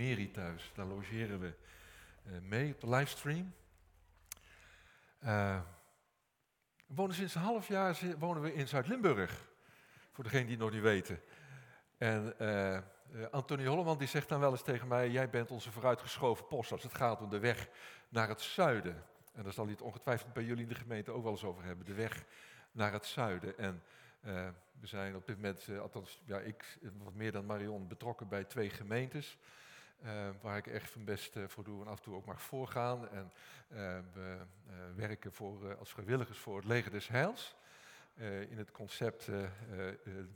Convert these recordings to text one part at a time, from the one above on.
Emeritus. Daar logeren we uh, mee op de livestream. Uh, we wonen sinds een half jaar wonen we in Zuid-Limburg. Voor degenen die het nog niet weten. En uh, Antonie Holleman die zegt dan wel eens tegen mij: Jij bent onze vooruitgeschoven post als het gaat om de weg naar het zuiden. En daar zal hij het ongetwijfeld bij jullie in de gemeente ook wel eens over hebben. De weg naar het zuiden. En we zijn op dit moment, althans ja, ik wat meer dan Marion, betrokken bij twee gemeentes. Uh, waar ik echt mijn best voor doe en af en toe ook mag voorgaan. En we werken voor, als vrijwilligers voor het Leger des Heils. in het concept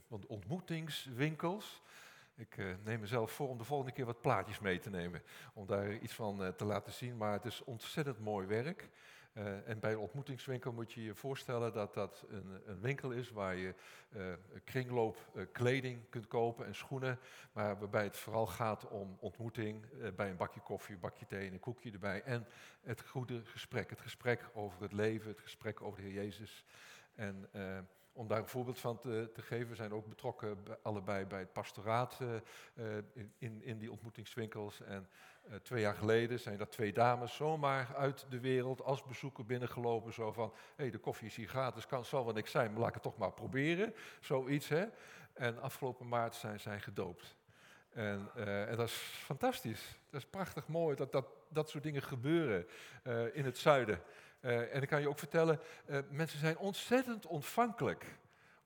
van ontmoetingswinkels. Ik neem mezelf voor om de volgende keer wat plaatjes mee te nemen. Om daar iets van te laten zien. Maar het is ontzettend mooi werk. Uh, en bij een ontmoetingswinkel moet je je voorstellen dat dat een, een winkel is waar je uh, kringloop uh, kleding kunt kopen en schoenen, maar waarbij het vooral gaat om ontmoeting bij een bakje koffie, een bakje thee en een koekje erbij en het goede gesprek, het gesprek over het leven, het gesprek over de Heer Jezus. En om daar een voorbeeld van te, te geven, we zijn ook betrokken allebei bij het pastoraat in, in die ontmoetingswinkels en uh, twee jaar geleden zijn er twee dames zomaar uit de wereld als bezoeker binnengelopen. Zo van, hé, hey, de koffie is hier gratis, kan, zal wel niks zijn, maar laat ik het toch maar proberen. Zoiets, hè. En afgelopen maart zijn zij gedoopt. En, dat is fantastisch. Dat is prachtig mooi dat dat, dat soort dingen gebeuren in het zuiden. En ik kan je ook vertellen, mensen zijn ontzettend ontvankelijk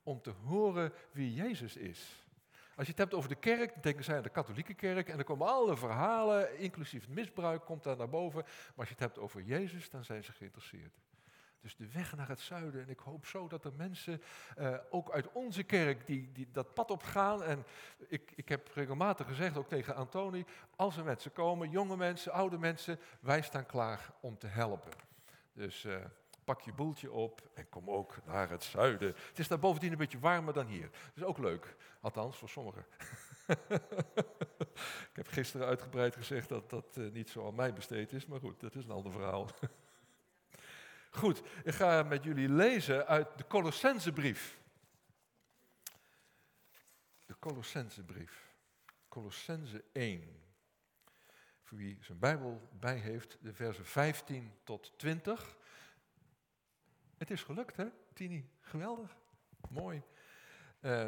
om te horen wie Jezus is. Als je het hebt over de kerk, denken zij aan de katholieke kerk en dan komen alle verhalen, inclusief misbruik, komt daar naar boven. Maar als je het hebt over Jezus, dan zijn ze geïnteresseerd. Dus de weg naar het zuiden. En ik hoop zo dat er mensen, uh, ook uit onze kerk, die, die dat pad op gaan. En ik, ik heb regelmatig gezegd, ook tegen Antoni, als er mensen komen, jonge mensen, oude mensen, wij staan klaar om te helpen. Dus uh, pak je boeltje op en kom ook naar het zuiden. Het is daar bovendien een beetje warmer dan hier. Is ook leuk, althans voor sommigen. ik heb gisteren uitgebreid gezegd dat dat uh, niet zo aan mij besteed is, maar goed, dat is een ander verhaal. goed, ik ga met jullie lezen uit de Colossensebrief. De Colossensebrief. Colossense 1. Wie zijn Bijbel bij heeft, de versen 15 tot 20. Het is gelukt, hè, Tini? Geweldig. Mooi. Uh,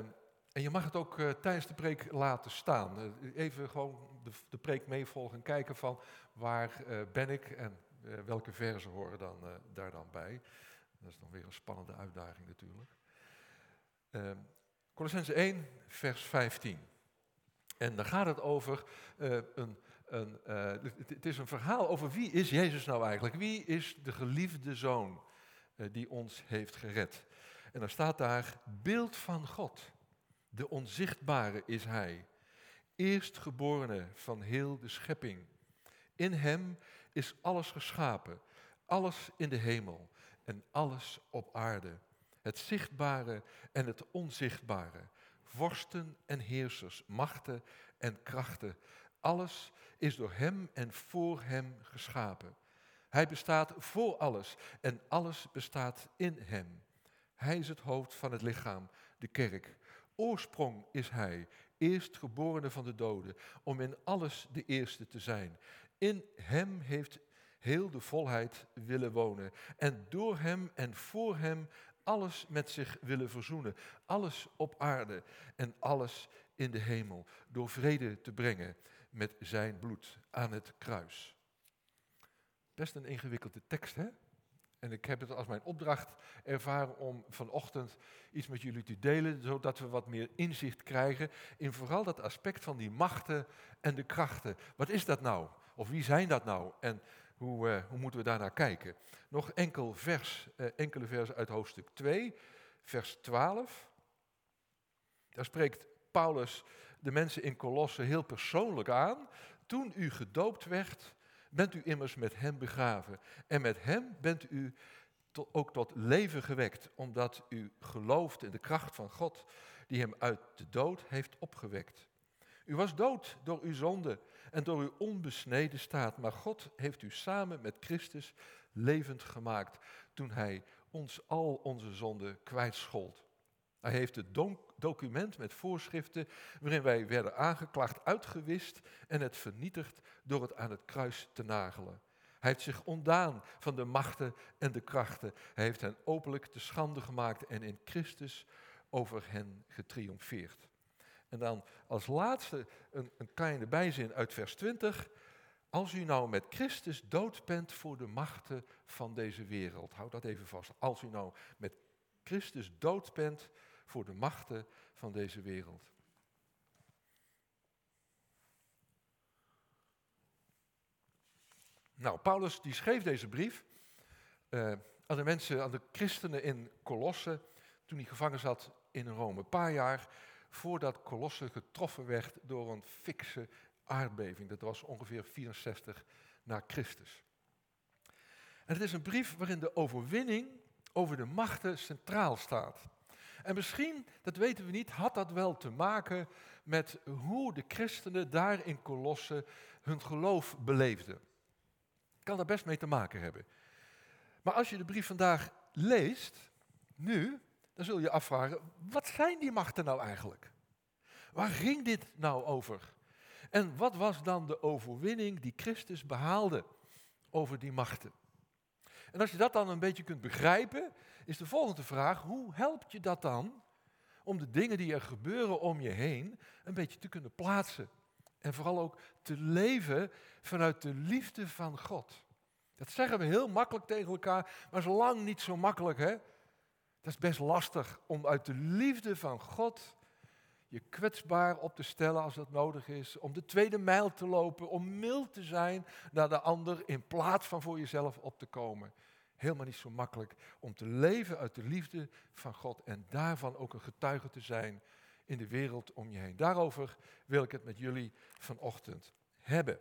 en je mag het ook uh, tijdens de preek laten staan. Uh, even gewoon de, de, preek meevolgen en kijken van waar uh, ben ik en welke versen horen dan, daar dan bij. Dat is dan weer een spannende uitdaging natuurlijk. Ehm, Colossense 1, vers 15. En dan gaat het over een, een het is een verhaal over wie is Jezus nou eigenlijk? Wie is de geliefde zoon? Eh, die ons heeft gered. En dan staat daar, beeld van God. De onzichtbare is Hij. Eerstgeborene van heel de schepping. In Hem is alles geschapen. Alles in de hemel en alles op aarde. Het zichtbare en het onzichtbare. Vorsten en heersers, machten en krachten. Alles is door Hem en voor Hem geschapen. Hij bestaat voor alles en alles bestaat in hem. Hij is het hoofd van het lichaam, de kerk. Oorsprong is hij, eerstgeborene van de doden, om in alles de eerste te zijn. In hem heeft heel de volheid willen wonen en door hem en voor hem alles met zich willen verzoenen. Alles op aarde en alles in de hemel, door vrede te brengen met zijn bloed aan het kruis. Best een ingewikkelde tekst, hè? En ik heb het als mijn opdracht ervaren om vanochtend iets met jullie te delen, zodat we wat meer inzicht krijgen in vooral dat aspect van die machten en de krachten. Wat is dat nou? Of wie zijn dat nou? En hoe, uh, hoe moeten we daarnaar kijken? Nog enkel vers, uh, enkele versen uit hoofdstuk 2, vers 12. Daar spreekt Paulus de mensen in Colosse heel persoonlijk aan. Toen u gedoopt werd, bent u immers met hem begraven. En met hem bent u ook tot leven gewekt, omdat u gelooft in de kracht van God, die hem uit de dood heeft opgewekt. U was dood door uw zonde en door uw onbesneden staat, maar God heeft u samen met Christus levend gemaakt toen hij ons al onze zonden kwijtschold. Hij heeft de document met voorschriften waarin wij werden aangeklaagd, uitgewist en het vernietigd door het aan het kruis te nagelen. Hij heeft zich ontdaan van de machten en de krachten. Hij heeft hen openlijk te schande gemaakt en in Christus over hen getriomfeerd. En dan als laatste een, een kleine bijzin uit vers 20. Als u nou met Christus dood bent voor de machten van deze wereld. Houd dat even vast. Als u nou met Christus dood bent voor de machten van deze wereld. Nou, Paulus die schreef deze brief uh, aan de mensen, aan de christenen in Colosse, toen hij gevangen zat in Rome. Een paar jaar voordat Colosse getroffen werd door een fikse aardbeving. Dat was ongeveer 64 na Christus. En het is een brief waarin de overwinning over de machten centraal staat. En misschien, dat weten we niet, had dat wel te maken met hoe de christenen daar in Colosse hun geloof beleefden. Kan daar best mee te maken hebben. Maar als je de brief vandaag leest, nu, dan zul je afvragen, wat zijn die machten nou eigenlijk? Waar ging dit nou over? En wat was dan de overwinning die Christus behaalde over die machten? En als je dat dan een beetje kunt begrijpen, is de volgende vraag, hoe helpt je dat dan om de dingen die er gebeuren om je heen een beetje te kunnen plaatsen? En vooral ook te leven vanuit de liefde van God. Dat zeggen we heel makkelijk tegen elkaar, maar is lang niet zo makkelijk, hè? Dat is best lastig om uit de liefde van God je kwetsbaar op te stellen als dat nodig is, om de tweede mijl te lopen, om mild te zijn naar de ander in plaats van voor jezelf op te komen. Helemaal niet zo makkelijk om te leven uit de liefde van God en daarvan ook een getuige te zijn in de wereld om je heen. Daarover wil ik het met jullie vanochtend hebben.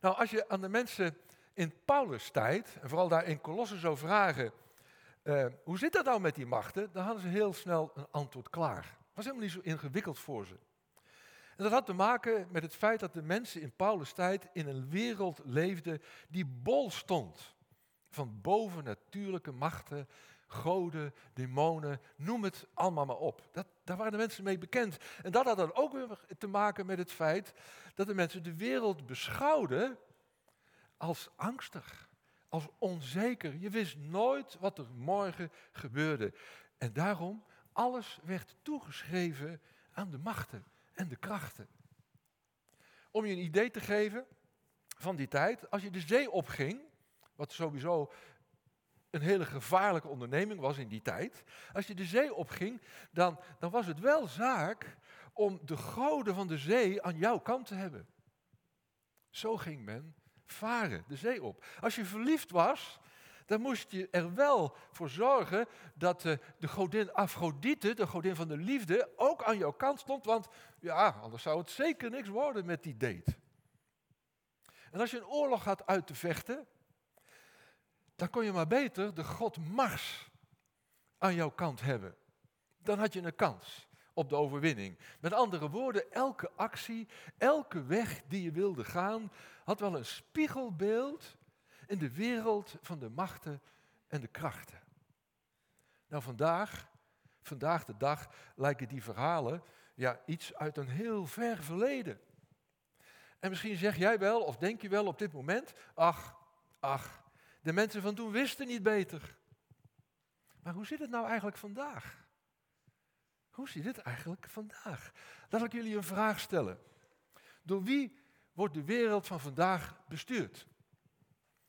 Nou, als je aan de mensen in Paulus' tijd, en vooral daar in Colosse zou vragen, uh, hoe zit dat nou met die machten? Dan hadden ze heel snel een antwoord klaar. Het was helemaal niet zo ingewikkeld voor ze. En dat had te maken met het feit dat de mensen in Paulus' tijd in een wereld leefden die bol stond van bovennatuurlijke machten, goden, demonen, noem het allemaal maar op. Dat, daar waren de mensen mee bekend. En dat had dan ook weer te maken met het feit dat de mensen de wereld beschouwden als angstig, als onzeker. Je wist nooit wat er morgen gebeurde. En daarom, alles werd toegeschreven aan de machten en de krachten. Om je een idee te geven van die tijd, als je de zee opging, wat sowieso een hele gevaarlijke onderneming was in die tijd. Als je de zee opging, dan, dan was het wel zaak om de goden van de zee aan jouw kant te hebben. Zo ging men varen, de zee op. Als je verliefd was, dan moest je er wel voor zorgen dat de, de godin Afrodite, de godin van de liefde, ook aan jouw kant stond. Want ja, anders zou het zeker niks worden met die date. En als je een oorlog had uit te vechten, dan kon je maar beter de god Mars aan jouw kant hebben. Dan had je een kans op de overwinning. Met andere woorden, elke actie, elke weg die je wilde gaan, had wel een spiegelbeeld in de wereld van de machten en de krachten. Nou, vandaag, vandaag de dag, lijken die verhalen ja, iets uit een heel ver verleden. En misschien zeg jij wel, of denk je wel op dit moment, ach, ach, de mensen van toen wisten niet beter. Maar hoe zit het nou eigenlijk vandaag? Hoe zit het eigenlijk vandaag? Laat ik jullie een vraag stellen. Door wie wordt de wereld van vandaag bestuurd?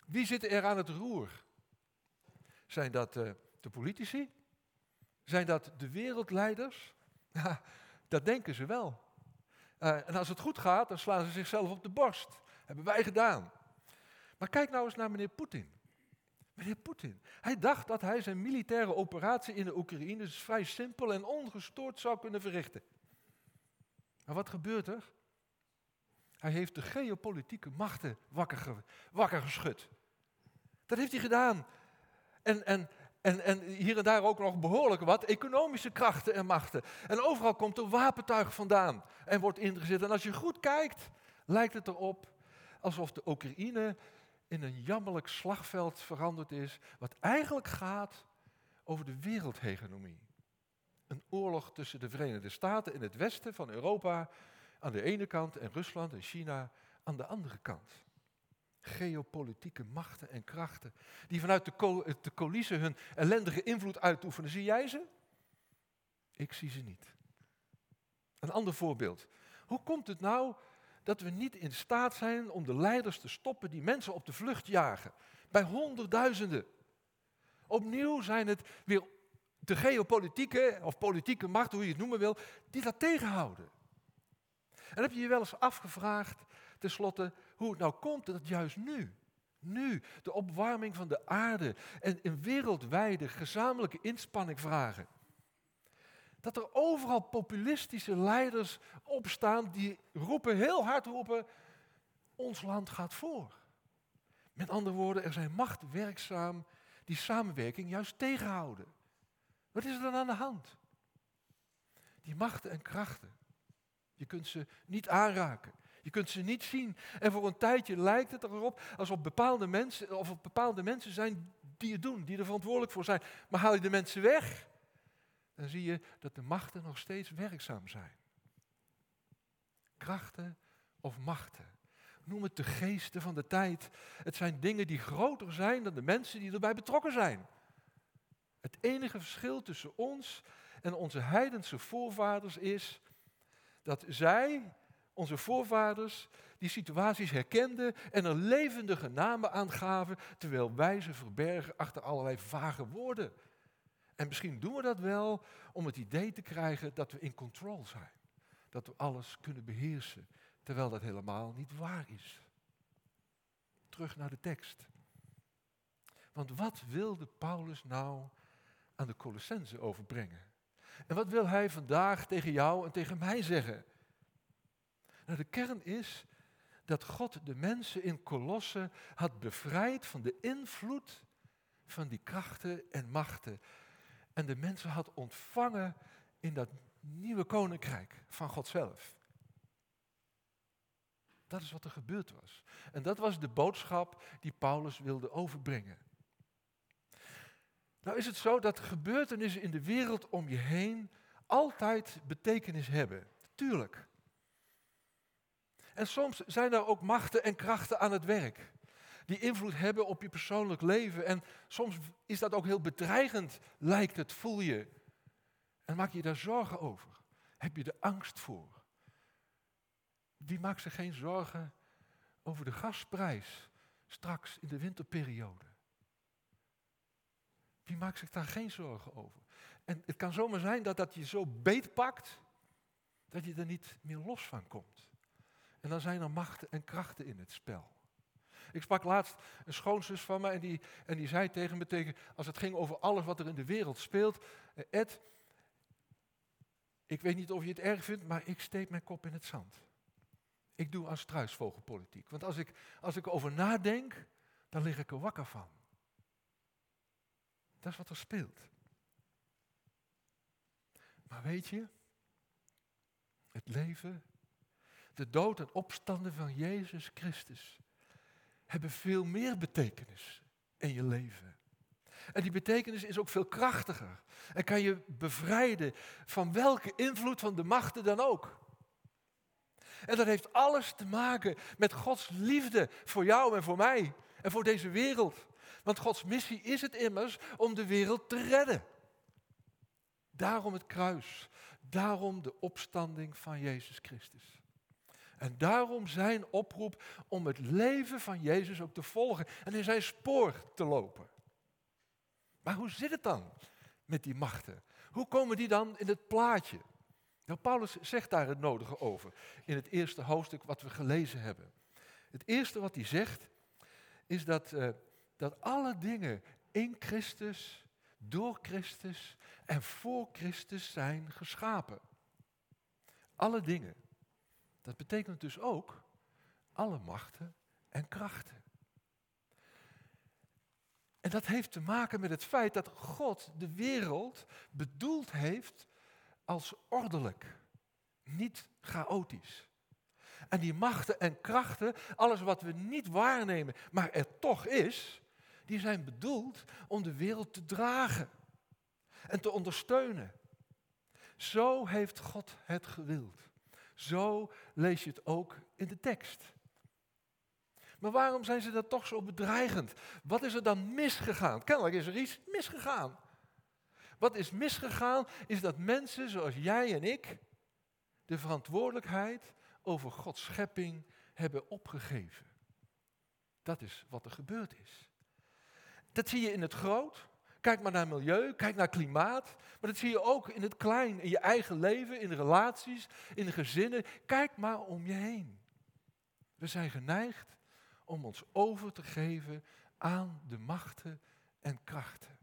Wie zit er aan het roer? Zijn dat uh, de politici? Zijn dat de wereldleiders? Dat denken ze wel. Uh, en als het goed gaat, dan slaan ze zichzelf op de borst. Hebben wij gedaan. Maar kijk nou eens naar meneer Poetin. Meneer Poetin. Hij dacht dat hij zijn militaire operatie in de Oekraïne dus vrij simpel en ongestoord zou kunnen verrichten. Maar wat gebeurt er? Hij heeft de geopolitieke machten wakker, wakker geschud. Dat heeft hij gedaan. En, en, en, en hier en daar ook nog behoorlijk wat economische krachten en machten. En overal komt er wapentuig vandaan en wordt ingezet. En als je goed kijkt, lijkt het erop alsof de Oekraïne in een jammerlijk slagveld veranderd is, wat eigenlijk gaat over de wereldhegemonie. Een oorlog tussen de Verenigde Staten in het westen van Europa aan de ene kant en Rusland en China aan de andere kant. Geopolitieke machten en krachten die vanuit de, coulissen hun ellendige invloed uitoefenen. Zie jij ze? Ik zie ze niet. Een ander voorbeeld. Hoe komt het nou dat we niet in staat zijn om de leiders te stoppen die mensen op de vlucht jagen? Bij honderdduizenden. Opnieuw zijn het weer de geopolitieke of politieke macht, hoe je het noemen wil, die dat tegenhouden. En heb je je wel eens afgevraagd, tenslotte, hoe het nou komt dat juist nu, nu, de opwarming van de aarde en een wereldwijde gezamenlijke inspanning vragen. Dat er overal populistische leiders opstaan die roepen, heel hard roepen, ons land gaat voor. Met andere woorden, er zijn machten werkzaam die samenwerking juist tegenhouden. Wat is er dan aan de hand? Die machten en krachten. Je kunt ze niet aanraken. Je kunt ze niet zien. En voor een tijdje lijkt het erop alsof bepaalde mensen, of bepaalde mensen zijn die het doen, die er verantwoordelijk voor zijn. Maar haal je de mensen weg, dan zie je dat de machten nog steeds werkzaam zijn. Krachten of machten. Noem het de geesten van de tijd. Het zijn dingen die groter zijn dan de mensen die erbij betrokken zijn. Het enige verschil tussen ons en onze heidense voorvaders is dat zij, onze voorvaders, die situaties herkenden en er levendige namen aangaven, terwijl wij ze verbergen achter allerlei vage woorden. En misschien doen we dat wel om het idee te krijgen dat we in control zijn. Dat we alles kunnen beheersen, terwijl dat helemaal niet waar is. Terug naar de tekst. Want wat wilde Paulus nou aan de Colossense overbrengen? En wat wil hij vandaag tegen jou en tegen mij zeggen? Nou, de kern is dat God de mensen in Colosse had bevrijd van de invloed van die krachten en machten. En de mensen had ontvangen in dat nieuwe koninkrijk van God zelf. Dat is wat er gebeurd was. En dat was de boodschap die Paulus wilde overbrengen. Nou is het zo dat gebeurtenissen in de wereld om je heen altijd betekenis hebben. Tuurlijk. En soms zijn er ook machten en krachten aan het werk. Die invloed hebben op je persoonlijk leven. En soms is dat ook heel bedreigend, lijkt het, voel je. En maak je daar zorgen over. Heb je er angst voor? Wie maakt zich geen zorgen over de gasprijs straks in de winterperiode? Wie maakt zich daar geen zorgen over? En het kan zomaar zijn dat dat je zo beetpakt dat je er niet meer los van komt. En dan zijn er machten en krachten in het spel. Ik sprak laatst een schoonzus van mij en die, en die zei tegen me, tegen, als het ging over alles wat er in de wereld speelt, eh, Ed, ik weet niet of je het erg vindt, maar ik steek mijn kop in het zand. Ik doe aan struisvogelpolitiek. Want als ik, als ik erover nadenk, dan lig ik er wakker van. Dat is wat er speelt. Maar weet je, het leven, de dood en opstanden van Jezus Christus hebben veel meer betekenis in je leven. En die betekenis is ook veel krachtiger. En kan je bevrijden van welke invloed van de machten dan ook. En dat heeft alles te maken met Gods liefde voor jou en voor mij en voor deze wereld. Want Gods missie is het immers om de wereld te redden. Daarom het kruis. Daarom de opstanding van Jezus Christus. En daarom zijn oproep om het leven van Jezus ook te volgen en in zijn spoor te lopen. Maar hoe zit het dan met die machten? Hoe komen die dan in het plaatje? Nou, Paulus zegt daar het nodige over in het eerste hoofdstuk wat we gelezen hebben. Het eerste wat hij zegt is dat, uh, dat alle dingen in Christus, door Christus en voor Christus zijn geschapen. Alle dingen. Dat betekent dus ook alle machten en krachten. En dat heeft te maken met het feit dat God de wereld bedoeld heeft als ordelijk, niet chaotisch. En die machten en krachten, alles wat we niet waarnemen, maar er toch is, die zijn bedoeld om de wereld te dragen en te ondersteunen. Zo heeft God het gewild. Zo lees je het ook in de tekst. Maar waarom zijn ze dat toch zo bedreigend? Wat is er dan misgegaan? Kennelijk is er iets misgegaan. Wat is misgegaan is dat mensen zoals jij en ik de verantwoordelijkheid over Gods schepping hebben opgegeven. Dat is wat er gebeurd is. Dat zie je in het groot. Kijk maar naar milieu, kijk naar klimaat. Maar dat zie je ook in het klein, in je eigen leven, in relaties, in gezinnen. Kijk maar om je heen. We zijn geneigd om ons over te geven aan de machten en krachten.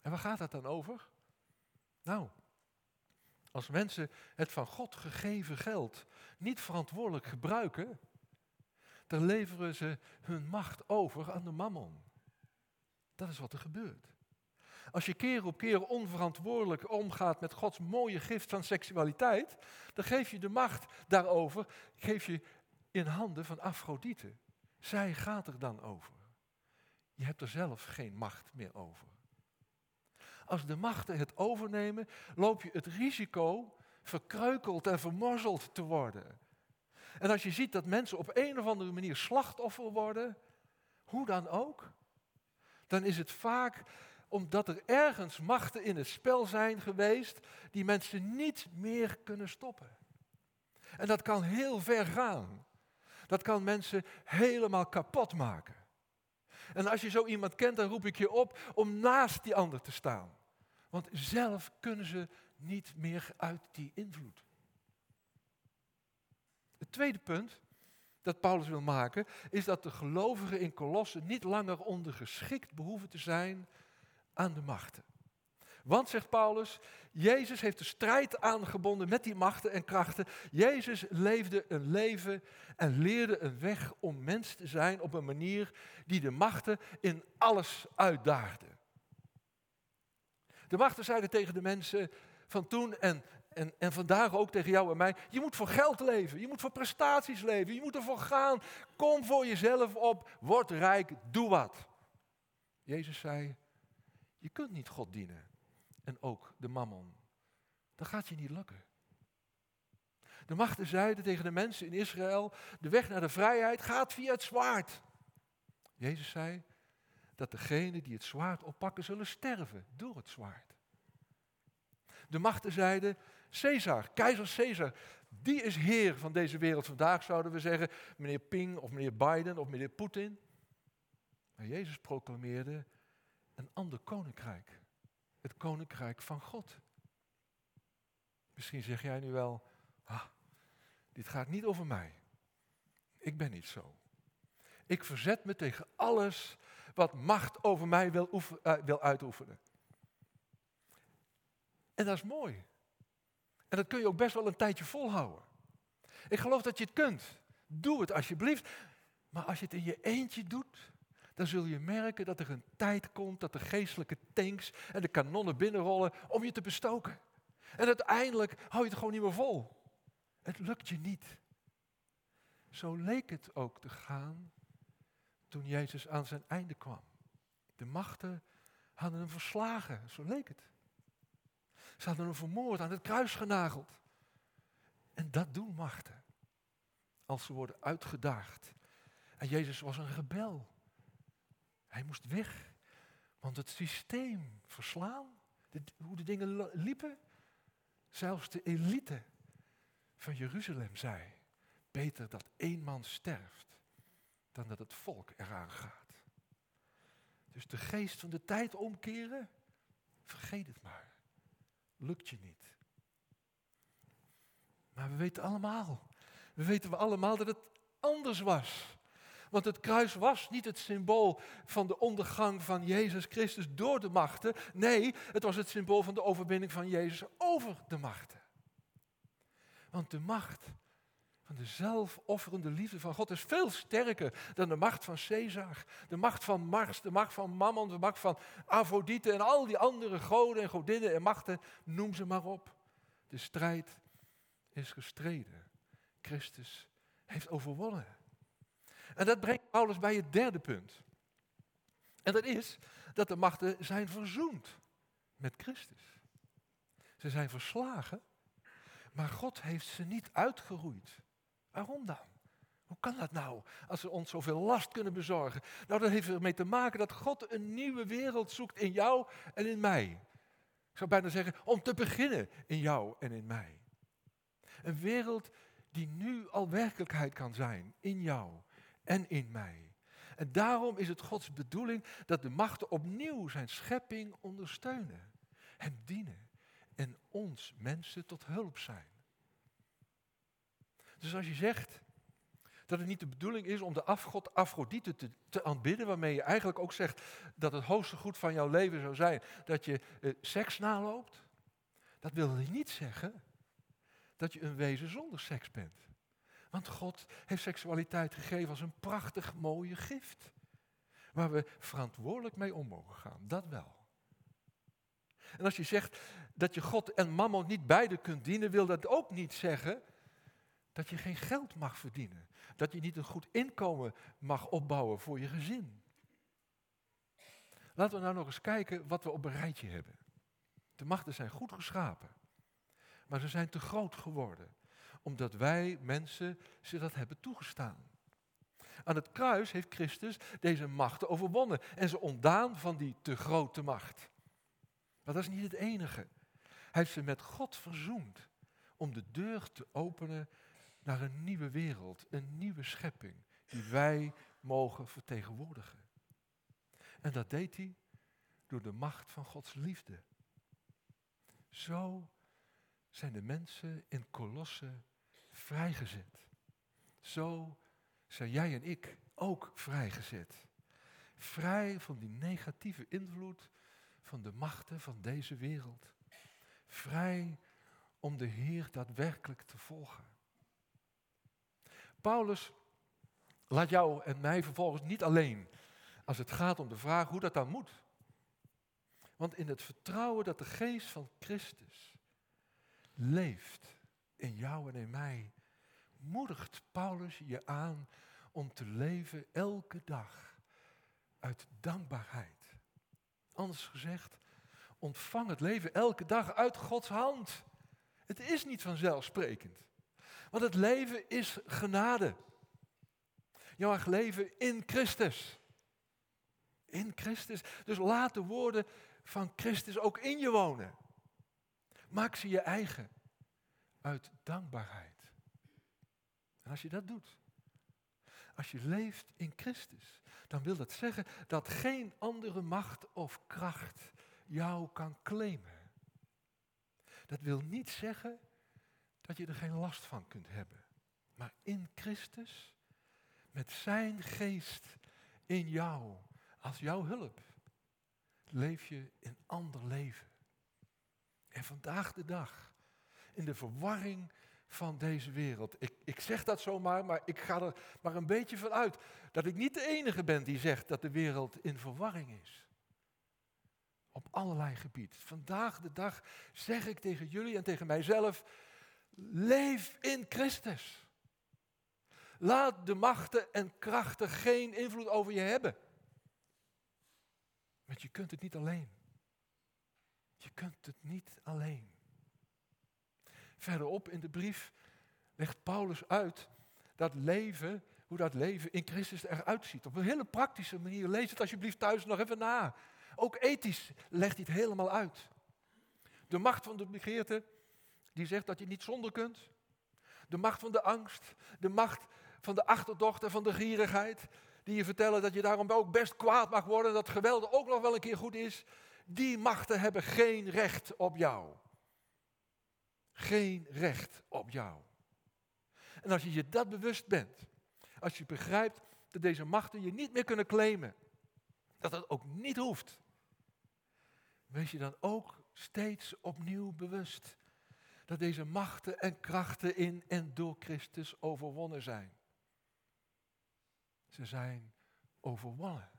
En waar gaat dat dan over? Nou, als mensen het van God gegeven geld niet verantwoordelijk gebruiken, dan leveren ze hun macht over aan de mammon. Dat is wat er gebeurt. Als je keer op keer onverantwoordelijk omgaat met Gods mooie gift van seksualiteit, dan geef je de macht daarover geef je in handen van Afrodite. Zij gaat er dan over. Je hebt er zelf geen macht meer over. Als de machten het overnemen, loop je het risico verkreukeld en vermorzeld te worden. En als je ziet dat mensen op een of andere manier slachtoffer worden, hoe dan ook, dan is het vaak omdat er ergens machten in het spel zijn geweest die mensen niet meer kunnen stoppen. En dat kan heel ver gaan. Dat kan mensen helemaal kapot maken. En als je zo iemand kent, dan roep ik je op om naast die ander te staan. Want zelf kunnen ze niet meer uit die invloed. Het tweede punt dat Paulus wil maken, is dat de gelovigen in Kolossen niet langer ondergeschikt behoeven te zijn aan de machten. Want, zegt Paulus, Jezus heeft de strijd aangebonden met die machten en krachten. Jezus leefde een leven en leerde een weg om mens te zijn op een manier die de machten in alles uitdaagde. De machten zeiden tegen de mensen van toen en, en, en vandaag ook tegen jou en mij, je moet voor geld leven, je moet voor prestaties leven, je moet ervoor gaan. Kom voor jezelf op, word rijk, doe wat. Jezus zei, je kunt niet God dienen en ook de mammon. Dat gaat je niet lukken. De machten zeiden tegen de mensen in Israël, de weg naar de vrijheid gaat via het zwaard. Jezus zei dat degenen die het zwaard oppakken zullen sterven door het zwaard. De machten zeiden, Caesar, keizer Caesar, die is heer van deze wereld. Vandaag zouden we zeggen, meneer Ping of meneer Biden of meneer Poetin. Maar Jezus proclameerde een ander koninkrijk. Het koninkrijk van God. Misschien zeg jij nu wel, ah, dit gaat niet over mij. Ik ben niet zo. Ik verzet me tegen alles wat macht over mij wil, uh, wil uitoefenen. En dat is mooi. En dat kun je ook best wel een tijdje volhouden. Ik geloof dat je het kunt. Doe het alsjeblieft. Maar als je het in je eentje doet, dan zul je merken dat er een tijd komt dat de geestelijke tanks en de kanonnen binnenrollen om je te bestoken. En uiteindelijk hou je het gewoon niet meer vol. Het lukt je niet. Zo leek het ook te gaan toen Jezus aan zijn einde kwam. De machten hadden hem verslagen, zo leek het. Ze hadden hem vermoord, aan het kruis genageld. En dat doen machten. Als ze worden uitgedaagd. En Jezus was een rebel. Hij moest weg. Want het systeem verslaan, hoe de dingen liepen, zelfs de elite van Jeruzalem zei, beter dat één man sterft dan dat het volk eraan gaat. Dus de geest van de tijd omkeren, vergeet het maar lukt je niet. Maar we weten allemaal, we weten we allemaal dat het anders was. Want het kruis was niet het symbool van de ondergang van Jezus Christus door de machten. Nee, het was het symbool van de overwinning van Jezus over de machten. Want de macht van de zelfofferende liefde van God is veel sterker dan de macht van Caesar, de macht van Mars, de macht van Mammon, de macht van Afrodite en al die andere goden en godinnen en machten, noem ze maar op. De strijd is gestreden. Christus heeft overwonnen. En dat brengt Paulus bij het derde punt. En dat is dat de machten zijn verzoend met Christus. Ze zijn verslagen, maar God heeft ze niet uitgeroeid. Waarom dan? Hoe kan dat nou, als ze ons zoveel last kunnen bezorgen? Nou, dat heeft ermee te maken dat God een nieuwe wereld zoekt in jou en in mij. Ik zou bijna zeggen, om te beginnen in jou en in mij. Een wereld die nu al werkelijkheid kan zijn in jou en in mij. En daarom is het Gods bedoeling dat de machten opnieuw zijn schepping ondersteunen, hem dienen en ons mensen tot hulp zijn. Dus als je zegt dat het niet de bedoeling is om de afgod Afrodite te, te aanbidden, waarmee je eigenlijk ook zegt dat het hoogste goed van jouw leven zou zijn dat je eh, seks naloopt, dat wil niet zeggen dat je een wezen zonder seks bent. Want God heeft seksualiteit gegeven als een prachtig mooie gift. Waar we verantwoordelijk mee om mogen gaan. Dat wel. En als je zegt dat je God en mammon niet beide kunt dienen, wil dat ook niet zeggen dat je geen geld mag verdienen. Dat je niet een goed inkomen mag opbouwen voor je gezin. Laten we nou nog eens kijken wat we op een rijtje hebben. De machten zijn goed geschapen, maar ze zijn te groot geworden omdat wij mensen ze dat hebben toegestaan. Aan het kruis heeft Christus deze machten overwonnen en ze ontdaan van die te grote macht. Maar dat is niet het enige. Hij heeft ze met God verzoend om de deur te openen naar een nieuwe wereld, een nieuwe schepping die wij mogen vertegenwoordigen. En dat deed hij door de macht van Gods liefde. Zo zijn de mensen in Kolosse vrijgezet. Zo zijn jij en ik ook vrijgezet. Vrij van die negatieve invloed van de machten van deze wereld. Vrij om de Heer daadwerkelijk te volgen. Paulus laat jou en mij vervolgens niet alleen als het gaat om de vraag hoe dat dan moet. Want in het vertrouwen dat de geest van Christus leeft in jou en in mij, moedigt Paulus je aan om te leven elke dag uit dankbaarheid. Anders gezegd, ontvang het leven elke dag uit Gods hand. Het is niet vanzelfsprekend. Want het leven is genade. Je mag leven in Christus. In Christus. Dus laat de woorden van Christus ook in je wonen. Maak ze je eigen uit dankbaarheid. En als je dat doet, als je leeft in Christus, dan wil dat zeggen dat geen andere macht of kracht jou kan claimen. Dat wil niet zeggen dat je er geen last van kunt hebben. Maar in Christus, met zijn geest in jou, als jouw hulp, leef je een ander leven. En vandaag de dag in de verwarring van deze wereld. Ik, ik zeg dat zomaar, maar ik ga er maar een beetje van uit dat ik niet de enige ben die zegt dat de wereld in verwarring is. Op allerlei gebieden. Vandaag de dag zeg ik tegen jullie en tegen mijzelf, leef in Christus. Laat de machten en krachten geen invloed over je hebben. Want je kunt het niet alleen. Je kunt het niet alleen. Verderop in de brief legt Paulus uit dat leven, hoe dat leven in Christus eruit ziet. Op een hele praktische manier. Lees het alsjeblieft thuis nog even na. Ook ethisch legt hij het helemaal uit. De macht van de begeerte, die zegt dat je niet zonder kunt. De macht van de angst, de macht van de achterdocht en van de gierigheid, die je vertellen dat je daarom ook best kwaad mag worden, dat geweld ook nog wel een keer goed is. Die machten hebben geen recht op jou geen recht op jou. En als je je dat bewust bent, als je begrijpt dat deze machten je niet meer kunnen claimen, dat dat ook niet hoeft, wees je dan ook steeds opnieuw bewust dat deze machten en krachten in en door Christus overwonnen zijn. Ze zijn overwonnen.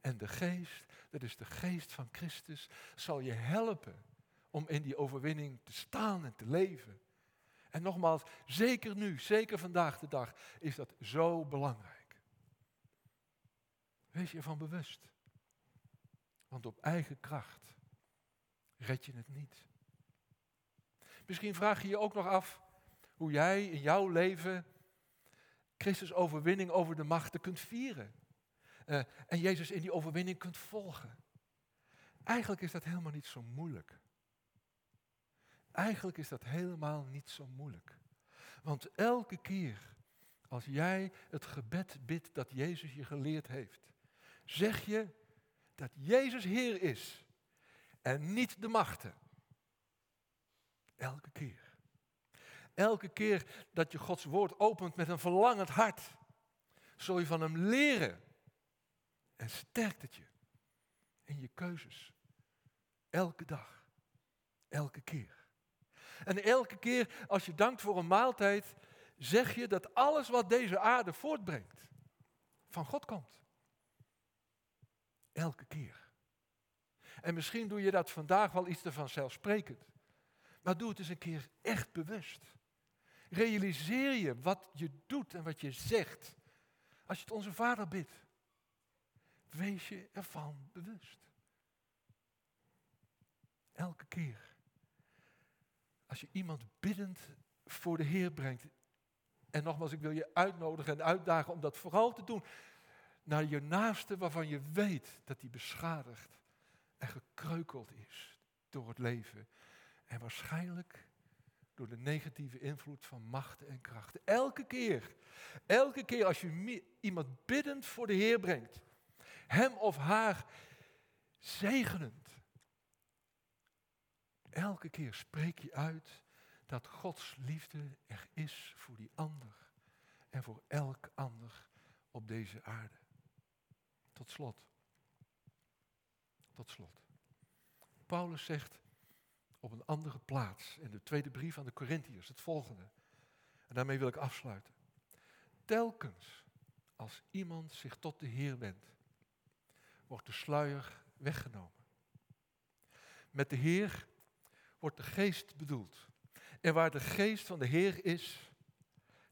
En de geest, dat is de geest van Christus, zal je helpen om in die overwinning te staan en te leven. En nogmaals, zeker nu, zeker vandaag de dag, is dat zo belangrijk. Wees je ervan bewust. Want op eigen kracht red je het niet. Misschien vraag je je ook nog af hoe jij in jouw leven Christus overwinning over de machten kunt vieren. Uh, en Jezus in die overwinning kunt volgen. Eigenlijk is dat helemaal niet zo moeilijk. Eigenlijk is dat helemaal niet zo moeilijk. Want elke keer als jij het gebed bidt dat Jezus je geleerd heeft, zeg je dat Jezus Heer is en niet de machten. Elke keer. Elke keer dat je Gods woord opent met een verlangend hart, zul je van Hem leren en sterkt het je in je keuzes. Elke dag. Elke keer. En elke keer als je dankt voor een maaltijd, zeg je dat alles wat deze aarde voortbrengt, van God komt. Elke keer. En misschien doe je dat vandaag wel iets te vanzelfsprekend. Maar doe het eens een keer echt bewust. Realiseer je wat je doet en wat je zegt. Als je het onze Vader bidt. Wees je ervan bewust. Elke keer. Als je iemand biddend voor de Heer brengt. En nogmaals, ik wil je uitnodigen en uitdagen om dat vooral te doen. Naar je naaste waarvan je weet dat hij beschadigd en gekreukeld is door het leven. En waarschijnlijk door de negatieve invloed van machten en krachten. Elke keer, elke keer als je iemand biddend voor de Heer brengt, hem of haar zegenend, elke keer spreek je uit dat Gods liefde er is voor die ander en voor elk ander op deze aarde. Tot slot. Tot slot. Paulus zegt op een andere plaats in de tweede brief aan de Corinthiërs het volgende. En daarmee wil ik afsluiten. Telkens als iemand zich tot de Heer wendt, wordt de sluier weggenomen. Met de Heer wordt de geest bedoeld. En waar de geest van de Heer is,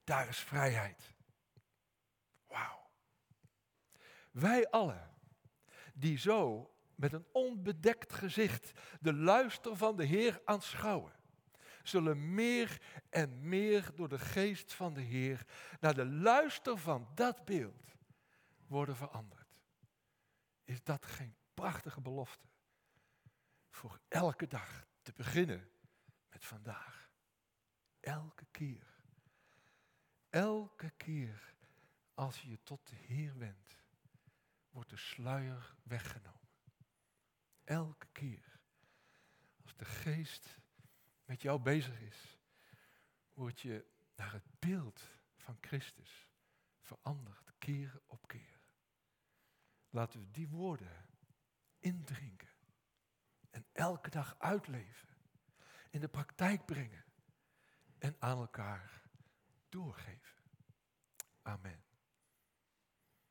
daar is vrijheid. Wauw. Wij allen die zo met een onbedekt gezicht de luister van de Heer aanschouwen, zullen meer en meer door de geest van de Heer naar de luister van dat beeld worden veranderd. Is dat geen prachtige belofte? Voor elke dag te beginnen met vandaag. Elke keer. Elke keer als je tot de Heer wendt, wordt de sluier weggenomen. Elke keer. Als de geest met jou bezig is, word je naar het beeld van Christus veranderd, keer op keer. Laten we die woorden indrinken en elke dag uitleven, in de praktijk brengen en aan elkaar doorgeven. Amen.